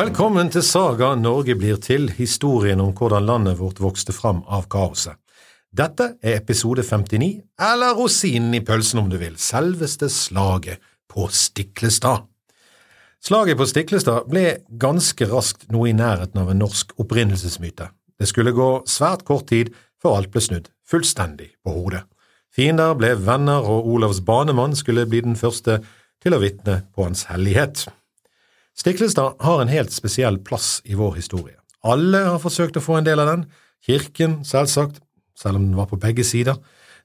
Velkommen til Saga Norge blir til, historien om hvordan landet vårt vokste fram av kaoset. Dette er episode 59, eller rosinen i pølsen om du vil, selveste slaget på Stiklestad. Slaget på Stiklestad ble ganske raskt noe i nærheten av en norsk opprinnelsesmyte. Det skulle gå svært kort tid før alt ble snudd fullstendig på hodet. Fiender ble venner, og Olavs banemann skulle bli den første til å vitne på hans hellighet. Stiklestad har en helt spesiell plass i vår historie. Alle har forsøkt å få en del av den, kirken selvsagt, selv om den var på begge sider,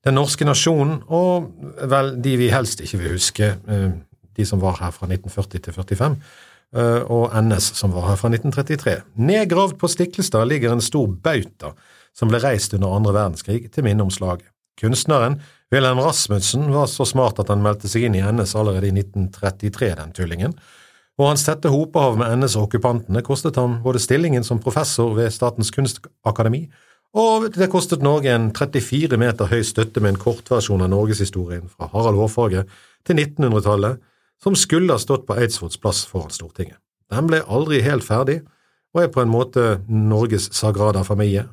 den norske nasjonen og vel de vi helst ikke vil huske, eh, de som var her fra 1940 til 45, eh, og NS som var her fra 1933. Nedgravd på Stiklestad ligger en stor bauta som ble reist under andre verdenskrig til minne om slaget. Kunstneren Wilhelm Rasmussen var så smart at han meldte seg inn i NS allerede i 1933, den tullingen, og hans tette hopehav med NS og okkupantene kostet ham både stillingen som professor ved Statens kunstakademi, og det kostet Norge en 34 meter høy støtte med en kortversjon av norgeshistorien fra Harald Hårfagre til 1900-tallet, som skulle ha stått på Eidsvolls plass foran Stortinget. Den ble aldri helt ferdig, og er på en måte Norges sagrada familie,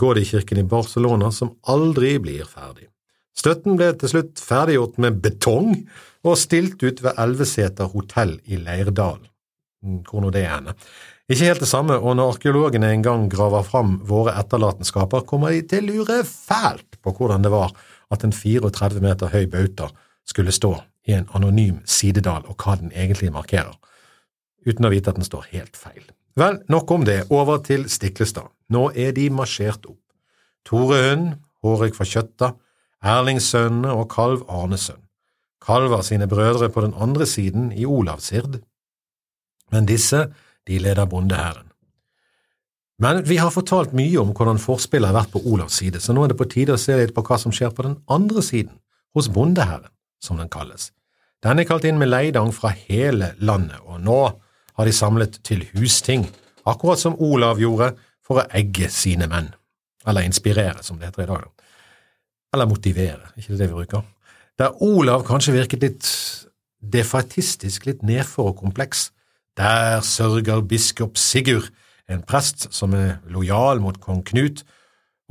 Gaudi-kirken i Barcelona, som aldri blir ferdig. Støtten ble til slutt ferdiggjort med betong og stilt ut ved Elveseter hotell i Leirdal. Mm, hvor nå det er henne. Ikke helt det samme, og når arkeologene en gang graver fram våre etterlatenskaper, kommer de til å lure fælt på hvordan det var at en 34 meter høy bauta skulle stå i en anonym sidedal, og hva den egentlig markerer, uten å vite at den står helt feil. Vel, nok om det, over til Stiklestad. Nå er de marsjert opp. Tore Hund, Hårek fra Kjøtta, Erlingssønnene og kalv Arnesønn. Har sine brødre på den andre siden i Olavsird, men disse, de leder bondehæren. Men vi har fortalt mye om hvordan forspillet har vært på Olavs side, så nå er det på tide å se litt på hva som skjer på den andre siden, hos bondehæren, som den kalles. Den er kalt inn med leidang fra hele landet, og nå har de samlet til husting, akkurat som Olav gjorde for å egge sine menn, eller inspirere, som det heter i dag. Eller motivere, ikke det vi bruker. Der Olav kanskje virket litt defatistisk, litt nedfor og kompleks, der sørger biskop Sigurd, en prest som er lojal mot kong Knut,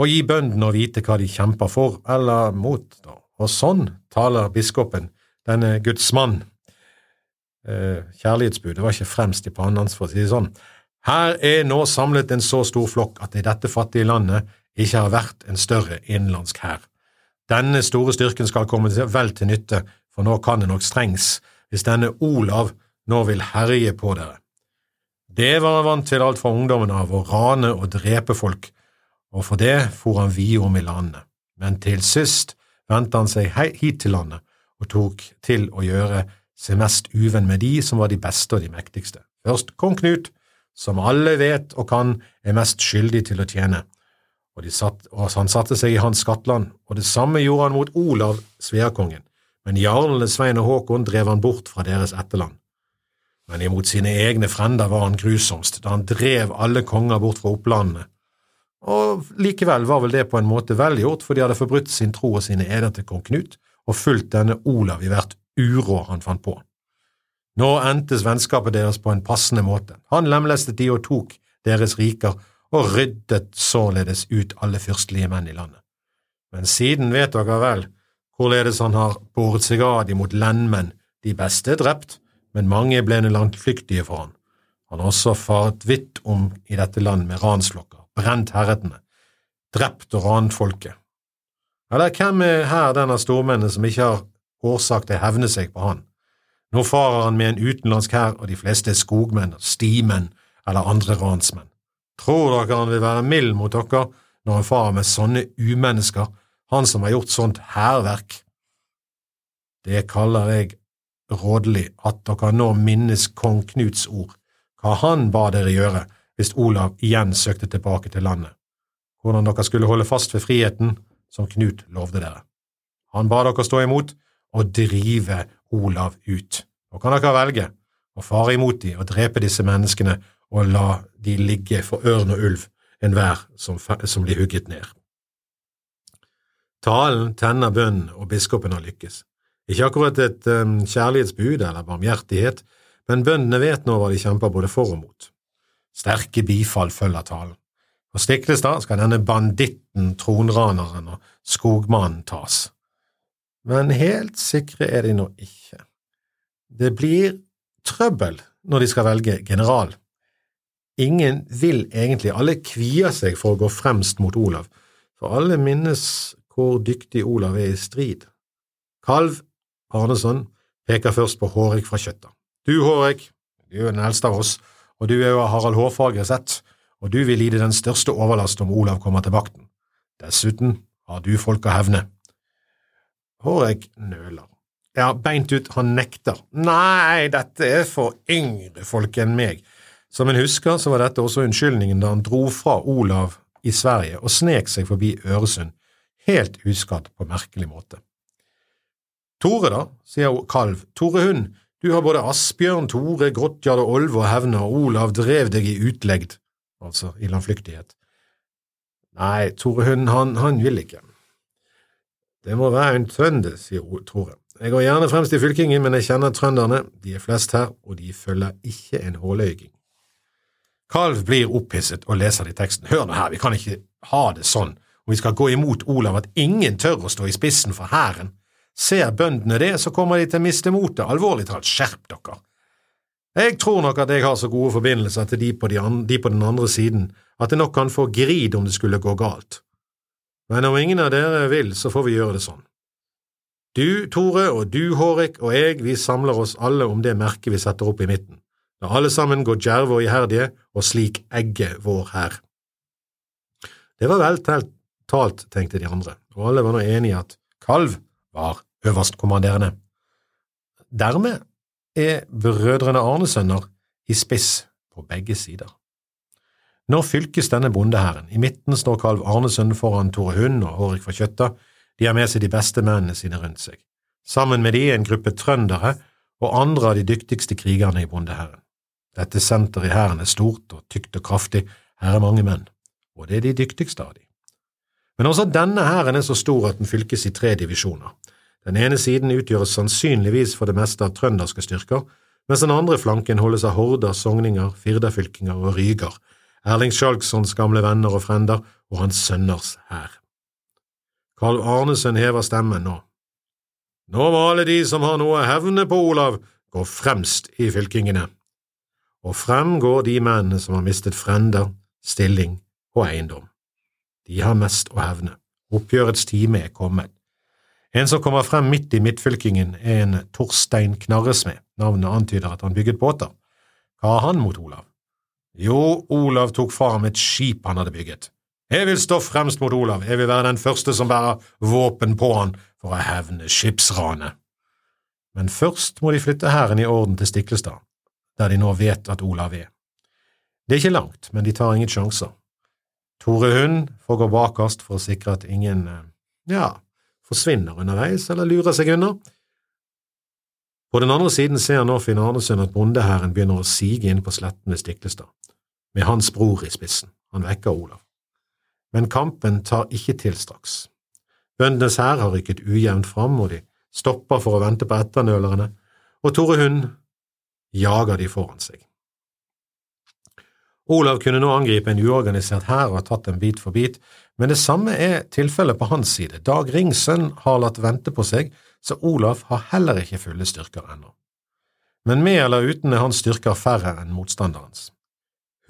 og gir bøndene å vite hva de kjemper for, eller mot. Og sånn taler biskopen, denne Guds mann. Eh, kjærlighetsbudet var ikke fremst i pannen hans, for å si det sånn. Her er nå samlet en så stor flokk at det i dette fattige landet ikke har vært en større innenlandsk hær. Denne store styrken skal komme vel til nytte, for nå kan det nok strengs hvis denne Olav nå vil herje på dere. Det var han vant til alt fra ungdommen av, å rane og drepe folk, og for det for han vide om i landet. Men til sist vendte han seg hit til landet og tok til å gjøre seg mest uvenn med de som var de beste og de mektigste. Først kong Knut, som alle vet og kan er mest skyldig til å tjene, og, satt, og, han satte seg i hans skattland, og det samme gjorde han mot Olav, sveakongen, men jarlene Svein og Håkon drev han bort fra deres etterland. Men imot sine egne frender var han grusomst, da han drev alle konger bort fra opplandene. Og likevel var vel det på en måte velgjort, for de hadde forbrutt sin tro og sine eder til kong Knut og fulgt denne Olav i hvert uråd han fant på. Nå endtes vennskapet deres på en passende måte. Han lemlestet de og tok deres riker og ryddet således ut alle fyrstelige menn i landet. Men siden vet dere vel hvorledes han har båret seg ad imot lendmenn, de beste drept, men mange ble landflyktige for han. Han har også faret vidt om i dette land med ranslokker, brent herredene, drept og ranet folket. Eller hvem er her den av stormennene som ikke har årsak til å hevne seg på han? Nå farer han med en utenlandsk hær, og de fleste er skogmenn, stimenn eller andre ransmenn. Tror dere han vil være mild mot dere når han farer med sånne umennesker, han som har gjort sånt hærverk? Det kaller jeg rådelig at dere nå minnes kong Knuts ord, hva han ba dere gjøre hvis Olav igjen søkte tilbake til landet, hvordan dere skulle holde fast ved friheten som Knut lovde dere. Han ba dere stå imot og drive Olav ut. Nå kan dere velge å fare imot dem og drepe disse menneskene og la de ligge for ørn og ulv, enhver som, som blir hugget ned. Talen tenner bønnen, og biskopen har lykkes. Ikke akkurat et um, kjærlighetsbud eller barmhjertighet, men bøndene vet nå hva de kjemper både for og mot. Sterke bifall følger talen. På Stiklestad skal denne banditten, tronraneren og skogmannen tas. Men helt sikre er de nå ikke. Det blir trøbbel når de skal velge general. Ingen vil egentlig, alle kvier seg for å gå fremst mot Olav, for alle minnes hvor dyktig Olav er i strid. Kalv Arneson peker først på Hårek fra Kjøtta. Du, Hårek, du er den eldste av oss, og du er jo av Harald Hårfagre sett, og du vil lide den største overlast om Olav kommer til vakten. Dessuten har du folk å hevne. Hårek nøler. Ja, beint ut, han nekter. Nei, dette er for yngre folk enn meg. Som en husker, så var dette også unnskyldningen da han dro fra Olav i Sverige og snek seg forbi Øresund, helt uskadd på merkelig måte. Tore, da, sier Kalv. Tore Hund, du har både Asbjørn, Tore, Grottjard og Olve å hevne, og Olav drev deg i utlegd, altså i landflyktighet. Nei, Tore Hund, han, han vil ikke. Det må være en trønder, sier Tore. Jeg går gjerne fremst i fylkingen, men jeg kjenner trønderne, de er flest her, og de følger ikke en håløyging. Kalv blir opphisset og leser i teksten. Hør nå her, vi kan ikke ha det sånn, og vi skal gå imot Olav at ingen tør å stå i spissen for hæren. Ser bøndene det, så kommer de til å miste motet, alvorlig talt, skjerp dere. Jeg tror nok at jeg har så gode forbindelser til de på, de, de på den andre siden at det nok kan få grid om det skulle gå galt. Men om ingen av dere vil, så får vi gjøre det sånn. Du, Tore, og du, Hårek, og jeg, vi samler oss alle om det merket vi setter opp i midten. La alle sammen gå djerve og iherdige, og slik egge vår hær. Det var vel talt, tenkte de andre, og alle var nå enige i at kalv var øverstkommanderende. Dermed er brødrene Arnesønner i spiss på begge sider. Nå fylkes denne bondehæren. I midten står kalv Arnesønn foran Tore Hund og Hårek fra Kjøtta. De har med seg de beste mennene sine rundt seg. Sammen med de en gruppe trøndere og andre av de dyktigste krigerne i bondehæren. Dette senteret i hæren er stort og tykt og kraftig, her er mange menn, og det er de dyktigste av de. Men også denne hæren er så stor at den fylkes i tre divisjoner. Den ene siden utgjøres sannsynligvis for det meste av trønderske styrker, mens den andre flanken holdes av horder, sogninger, firdafylkinger og ryger, Erling Skjalgssons gamle venner og frender og hans sønners hær. Karl Arnesen hever stemmen nå. Nå må alle de som har noe å hevne på Olav, gå fremst i fylkingene. Og frem går de mennene som har mistet frender, stilling og eiendom. De har mest å hevne. Oppgjørets time er kommet. En som kommer frem midt i midtfylkingen, er en Torstein Knarresmed. Navnet antyder at han bygget båter. Hva har han mot Olav? Jo, Olav tok fra ham et skip han hadde bygget. Jeg vil stå fremst mot Olav, jeg vil være den første som bærer våpen på han for å hevne skipsranet. Men først må de flytte hæren i orden til Stiklestad, der de nå vet at Olav er. Det er ikke langt, men de tar ingen sjanser. Tore Hund får gå bakerst for å sikre at ingen, eh, ja, forsvinner underveis eller lurer seg unna. På den andre siden ser nå Finn Arnesund at bondehæren begynner å sige inn på sletten ved Stiklestad med hans bror i spissen. Han vekker Olav. Men kampen tar ikke til straks. Bøndenes hær har rykket ujevnt fram, og de stopper for å vente på etternølerne, og Tore Hund jager de foran seg. Olav kunne nå angripe en uorganisert hær og ha tatt dem bit for bit, men det samme er tilfellet på hans side. Dag Ringsen har latt vente på seg, så Olav har heller ikke fulle styrker ennå. Men med eller uten er hans styrker færre enn motstanderens.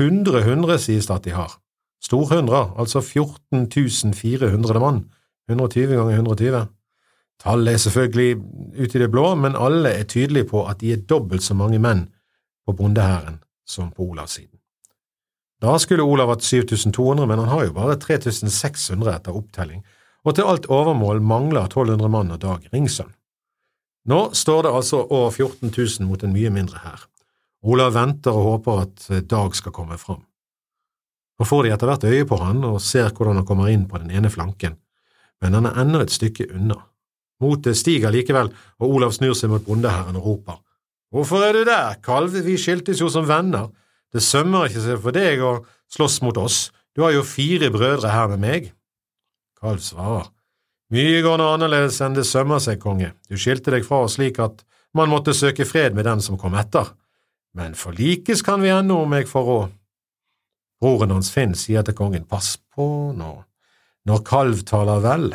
Hundre hundre sies det at de har. Storhundre, altså 14 400 mann. 120 ganger 120. Tallet er selvfølgelig ute i det blå, men alle er tydelige på at de er dobbelt så mange menn på bondehæren som på Olavssiden. Da skulle Olav hatt 7200, men han har jo bare 3600 etter opptelling, og til alt overmål mangler 1200 mann og Dag Ringsønn. Nå står det altså over 14 000 mot en mye mindre hær. Olav venter og håper at eh, Dag skal komme fram. Nå får de etter hvert øye på han og ser hvordan han kommer inn på den ene flanken, men han er ennå et stykke unna. Motet stiger likevel, og Olav snur seg mot bondeherren og roper. Hvorfor er du der, kalv, vi skiltes jo som venner, det sømmer ikke seg for deg å slåss mot oss, du har jo fire brødre her med meg. Kalv svarer. Mye går nå annerledes enn det sømmer seg, konge, du skilte deg fra oss slik at man måtte søke fred med den som kom etter men forlikes kan vi ennå om jeg får råd. Broren hans Finn sier til kongen, pass på nå, når kalv taler vel,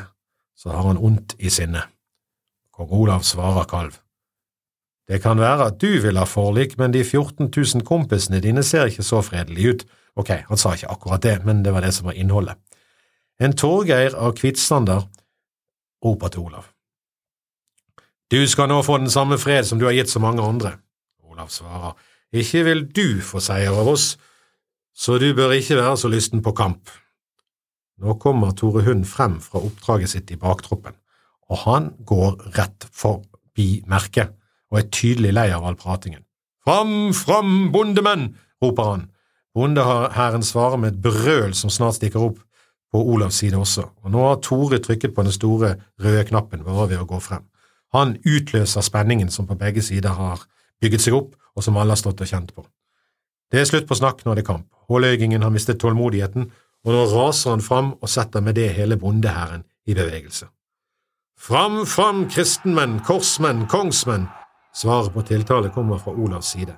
så har han ondt i sinnet. Kong Olav svarer kalv. Det kan være at du vil ha forlik, men de 14 000 kompisene dine ser ikke så fredelige ut. Ok, han sa ikke akkurat det, men det var det som var innholdet. En Torgeir av Kvitsander roper til Olav. Du skal nå få den samme fred som du har gitt så mange andre. Olav svarer, ikke vil du få seier av oss, så du bør ikke være så lysten på kamp. Nå kommer Tore Hund frem fra oppdraget sitt i baktroppen, og han går rett forbi merket og er tydelig lei av all pratingen. Fram, fram, bondemenn! roper han. Bondehæren svarer med et brøl som snart stikker opp på Olavs side også, og nå har Tore trykket på den store røde knappen bare ved å gå frem. Han utløser spenningen som på begge sider har bygget seg opp, og som alle har stått og kjent på. Det er slutt på snakk når det er kamp. Håløygingen har mistet tålmodigheten, og nå raser han fram og setter med det hele bondehæren i bevegelse. Fram, fram, kristenmenn, korsmenn, kongsmenn! Svaret på tiltale kommer fra Olavs side.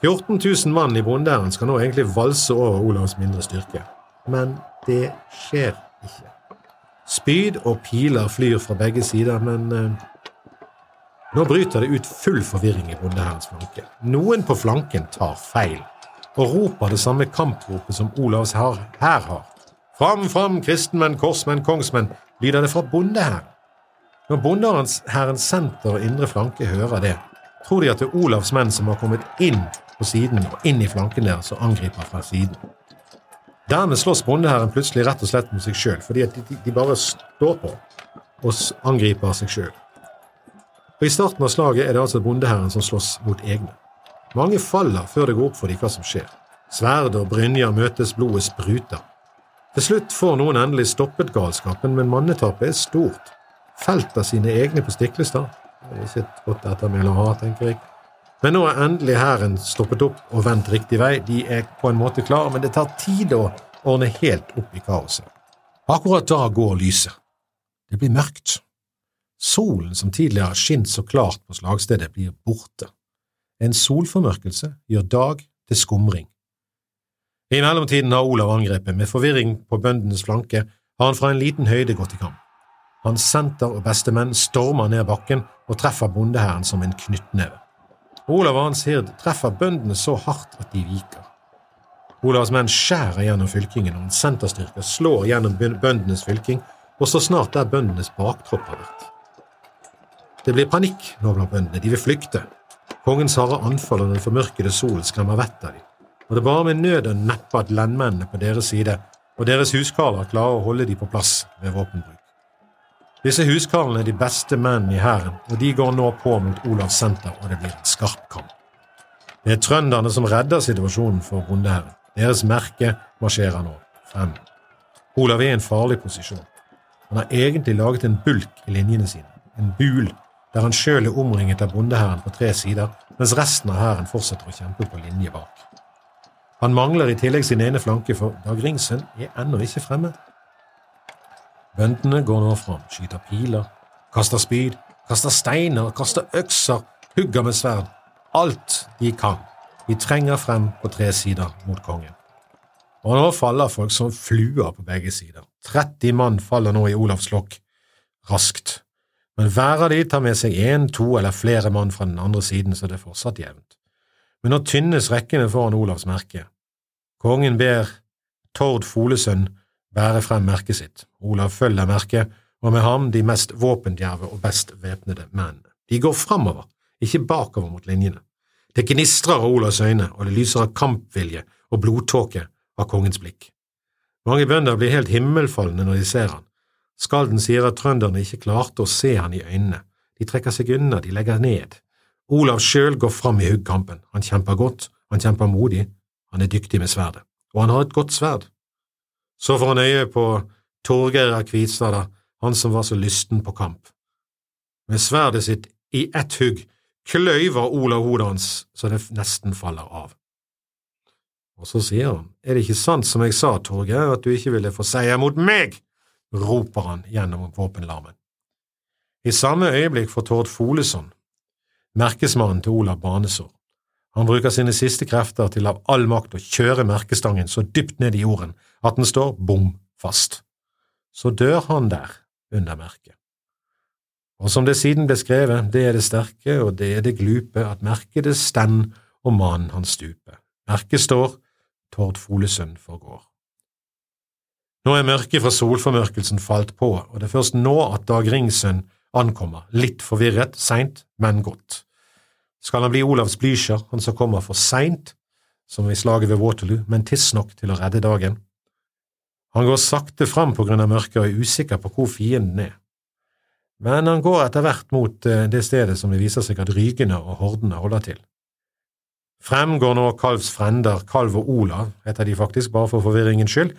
14 000 mann i bondehæren skal nå egentlig valse over Olavs mindre styrke, men det skjer ikke. Spyd og piler flyr fra begge sider, men eh, nå bryter det ut full forvirring i bondehærens flanke. Noen på flanken tar feil og roper det samme kampropet som Olavs hær har. Fram, fram, kristenmenn, korsmenn, kongsmenn, lyder det fra bondehæren. Når bondehærens senter og indre flanke hører det, tror de at det er Olavs menn som har kommet inn på siden og inn i flanken deres og angriper fra siden. Dermed slåss bondehæren plutselig rett og slett mot seg sjøl, fordi de, de, bare står på og angriper seg sjøl. I starten av slaget er det altså bondehæren som slåss mot egne. Mange faller før det går opp for dem hva som skjer. Sverd og brynjer møtes, blodet spruter. Til slutt får noen endelig stoppet galskapen, men mannetapet er stort. Felt av sine egne på Stiklestad. Det er ikke et godt ettermæle å ha, tenker jeg. Men nå er endelig hæren stoppet opp og vendt riktig vei. De er på en måte klare, men det tar tid å ordne helt opp i kaoset. Akkurat da går lyset. Det blir mørkt. Solen som tidligere har skint så klart på slagstedet, blir borte. En solformørkelse gjør dag til skumring. I mellomtiden har Olav angrepet. Med forvirring på bøndenes flanke har han fra en liten høyde gått i kamp. Hans senter og bestemenn stormer ned bakken og treffer bondehæren som en knyttneve. Olav og hans hird treffer bøndene så hardt at de viker. Olavs menn skjærer gjennom fylkingen, og en senterstyrke slår gjennom bøndenes fylking og står snart der bøndenes baktropp har vært. Det blir panikk nå blant bøndene, de vil flykte. Kongens harde anfall og den formørkede solen skremmer vettet av dem, og det bare med nød og neppe at lendmennene på deres side og deres huskarler klarer å holde dem på plass ved våpenbruk. Disse huskarlene er de beste mennene i hæren, og de går nå på mot Olavs senter, og det blir en skarp kamp. Det er trønderne som redder situasjonen for bondehæren. Deres merke marsjerer nå frem. Olav er i en farlig posisjon. Han har egentlig laget en bulk i linjene sine, en bul der han sjøl er omringet av bondehæren på tre sider, mens resten av hæren fortsetter å kjempe på linje bak. Han mangler i tillegg sin ene flanke, for Dag Ringsen er ennå ikke fremme. Bøndene går nå fram, skyter piler, kaster spyd, kaster steiner, kaster økser, hugger med sverd. Alt de kan. De trenger frem på tre sider mot kongen. Og nå faller folk som fluer på begge sider. 30 mann faller nå i Olavs lokk, raskt men hver av de tar med seg én, to eller flere mann fra den andre siden, så det er fortsatt jevnt. Men nå tynnes rekkene foran Olavs merke. Kongen ber Tord Folesønn bære frem merket sitt. Olav følger merket, og med ham de mest våpendjerve og best væpnede mennene. De går framover, ikke bakover mot linjene. Det gnistrer av Olavs øyne, og det lyser av kampvilje og blodtåke av kongens blikk. Mange bønder blir helt himmelfalne når de ser han. Skalden sier at trønderne ikke klarte å se han i øynene. De trekker seg unna, de legger ned. Olav sjøl går fram i huggkampen. Han kjemper godt, han kjemper modig, han er dyktig med sverdet, og han har et godt sverd. Så får han øye på Torgeir av Kvitstad, han som var så lysten på kamp. Med sverdet sitt i ett hugg kløyver Olav hodet hans så det nesten faller av. Og så sier han, er det ikke sant som jeg sa, Torgeir, at du ikke ville få seier mot meg? Roper han gjennom våpenlarmen. I samme øyeblikk får Tord Foleson, merkesmannen til Olav Banesår. Han bruker sine siste krefter til av all makt å kjøre merkestangen så dypt ned i jorden at den står bom fast. Så dør han der, under merket. Og som det siden ble skrevet, det er det sterke og det er det glupe, at merket det stend og mannen hans stupe. Merket står, Tord Folesund forgår. Nå er mørket fra solformørkelsen falt på, og det er først nå at Dag Ringsund ankommer, litt forvirret, seint, men godt. Skal han bli Olavs Blücher, han som kommer for seint, som i slaget ved Waterloo, men tidsnok til å redde dagen? Han går sakte fram på grunn av mørket og er usikker på hvor fienden er. Men han går etter hvert mot eh, det stedet som det viser seg at Rygene og hordene holder til. Frem går nå Kalvs frender Kalv og Olav, heter de faktisk bare for forvirringens skyld,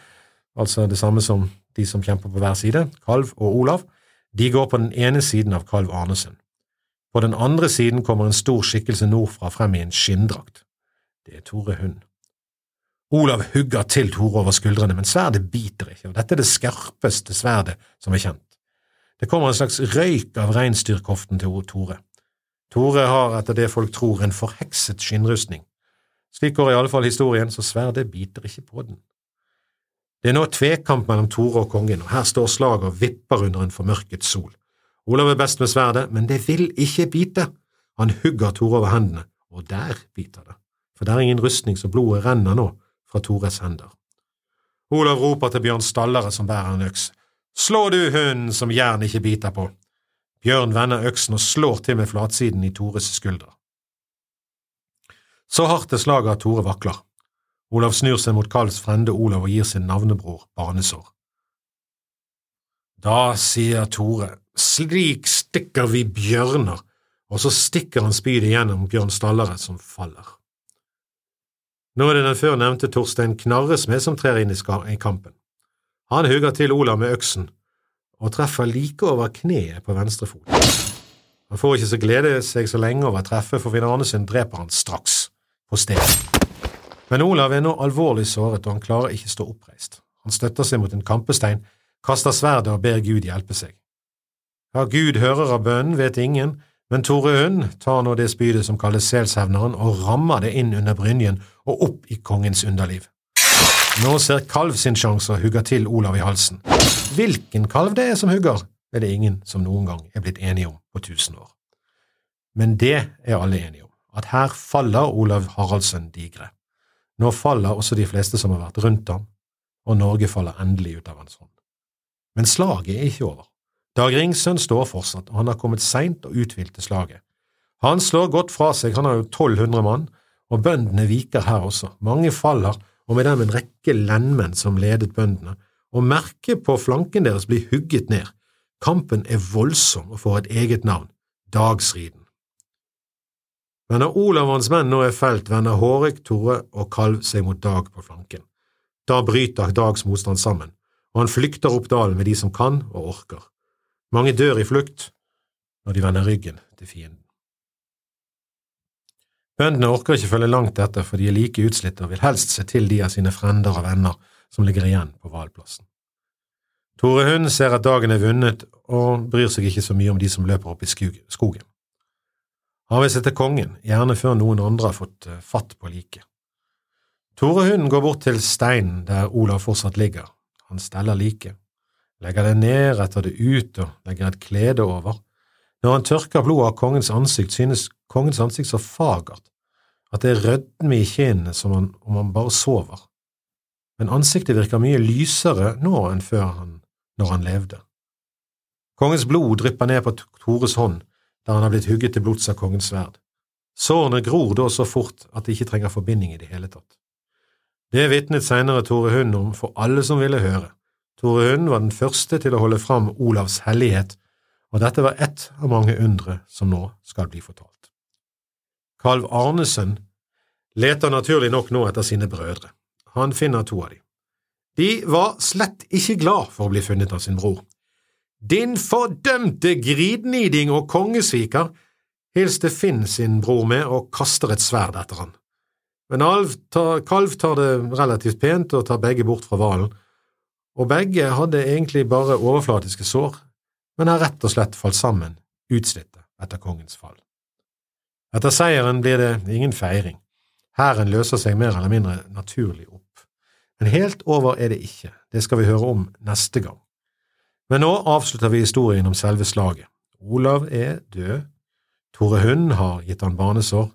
altså det samme som de som kjemper på hver side, Kalv og Olav, de går på den ene siden av Kalv Arnesen. På den andre siden kommer en stor skikkelse nordfra frem i en skinndrakt. Det er Tore Hund. Olav hugger til Tore over skuldrene, men sverdet biter ikke, og dette er det skarpeste sverdet som er kjent. Det kommer en slags røyk av reinsdyrkoften til Tore. Tore har, etter det folk tror, en forhekset skinnrustning. Slik går i alle fall historien, så sverdet biter ikke på den. Det er nå tvekamp mellom Tore og kongen, og her står slaget og vipper under en formørket sol. Olav er best med sverdet, men det vil ikke bite. Han hugger Tore over hendene, og der biter det, for det er ingen rustning, så blodet renner nå fra Tores hender. Olav roper til Bjørn Stallere som bærer en øks. Slå du hunden som jern ikke biter på! Bjørn vender øksen og slår til med flatsiden i Tores skulder. Så hardt er slaget at Tore vakler. Olav snur seg mot Karls frende Olav og gir sin navnebror barnesår. Da sier Tore, slik stikker vi bjørner, og så stikker han spydet gjennom Bjørn Stallare, som faller. Nå er det den før nevnte Torstein Knarresmed som trer inn i kampen. Han hugger til Olav med øksen, og treffer like over kneet på venstre fot. Han får ikke så glede seg så lenge over treffet, for Finn Arnesen dreper han straks, på stedet. Men Olav er nå alvorlig såret, og han klarer ikke stå oppreist. Han støtter seg mot en kampestein kaster sverdet og ber Gud hjelpe seg. Hva Gud hører av bønnen, vet ingen, men Tore Hund tar nå det spydet som kalles selshevneren, og rammer det inn under brynjen og opp i kongens underliv. Nå ser Kalv sin sjanse og hugger til Olav i halsen. Hvilken kalv det er som hugger, er det ingen som noen gang er blitt enige om på tusen år. Men det er alle enige om, at her faller Olav Haraldsen digre. Nå faller også de fleste som har vært rundt ham, og Norge faller endelig ut av hans hånd. Men slaget er ikke over. Dag Ringsønn står fortsatt, og han har kommet seint og uthvilt til slaget. Han slår godt fra seg, han har jo 1200 mann, og bøndene viker her også. Mange faller, og med dem en rekke lendmenn som ledet bøndene, og merket på flanken deres blir hugget ned. Kampen er voldsom og får et eget navn, Dagsriden. Men når Olav og hans menn nå er felt, vender Hårek, Tore og Kalv seg mot Dag på flanken. Da bryter Dags motstand sammen og han flykter opp dalen med de som kan og orker. Mange dør i flukt når de vender ryggen til fienden. Bøndene orker ikke følge langt etter, for de er like utslitte og vil helst se til de av sine frender og venner som ligger igjen på valplassen. Tore Hund ser at dagen er vunnet, og bryr seg ikke så mye om de som løper opp i skogen. Han vil se til kongen, gjerne før noen andre har fått eh, fatt på liket. Torehunden går bort til steinen der Olav fortsatt ligger, han steller liket, legger det ned, retter det ut og legger et klede over. Når han tørker blodet av kongens ansikt, synes kongens ansikt så fagert at det er rødme i kinnene som om han bare sover. Men ansiktet virker mye lysere nå enn før han, når han levde. Kongens blod drypper ned på Tores hånd, der han har blitt hugget til blods av kongens sverd. Sårene gror da så fort at de ikke trenger forbinding i det hele tatt. Det vitnet senere Tore Hund om for alle som ville høre. Tore Hund var den første til å holde fram Olavs hellighet, og dette var ett av mange undre som nå skal bli fortalt. Kalv Arnesen leter naturlig nok nå etter sine brødre. Han finner to av dem. De var slett ikke glad for å bli funnet av sin bror. Din fordømte gridniding og kongesviker, hilste Finn sin bror med og kaster et sverd etter han. Men Alv tar, Kalv tar det relativt pent og tar begge bort fra hvalen, og begge hadde egentlig bare overflatiske sår, men har rett og slett falt sammen, utslitte, etter kongens fall. Etter seieren blir det ingen feiring. Hæren løser seg mer eller mindre naturlig opp. Men helt over er det ikke, det skal vi høre om neste gang. Men nå avslutter vi historien om selve slaget. Olav er død, Tore Hund har gitt han barnesår,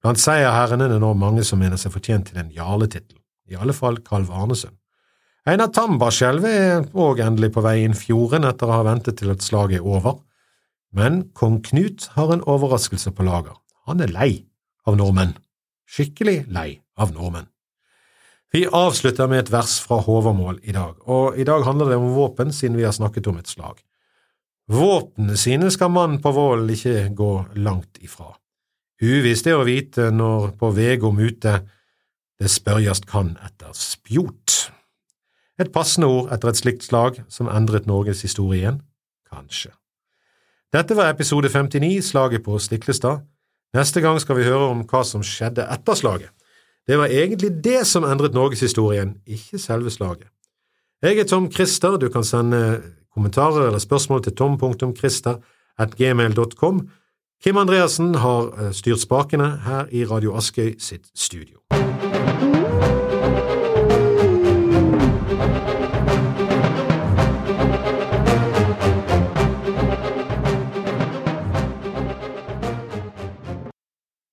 Blant seierherrene er det nå mange som mener seg fortjent til en jarletittel, i alle fall Kalv Arnesund. Einar Tambarskjelv er òg endelig på vei inn fjorden etter å ha ventet til at slaget er over. Men kong Knut har en overraskelse på lager. Han er lei av nordmenn. Skikkelig lei av nordmenn. Vi avslutter med et vers fra Håvamål i dag, og i dag handler det om våpen siden vi har snakket om et slag. Våpnene sine skal mannen på Vål ikke gå langt ifra. Uvisst er å vite når på vegom ute det spørjast kan etter spjot. Et passende ord etter et slikt slag som endret Norges historie igjen? Kanskje. Dette var episode 59, Slaget på Stiklestad. Neste gang skal vi høre om hva som skjedde etter slaget. Det var egentlig det som endret norgeshistorien, ikke selve slaget. Jeg er Tom Christer, du kan sende kommentarer eller spørsmål til tom.christer.gmail.com. Kim Andreassen har eh, styrt spakene her i Radio Askøy sitt studio.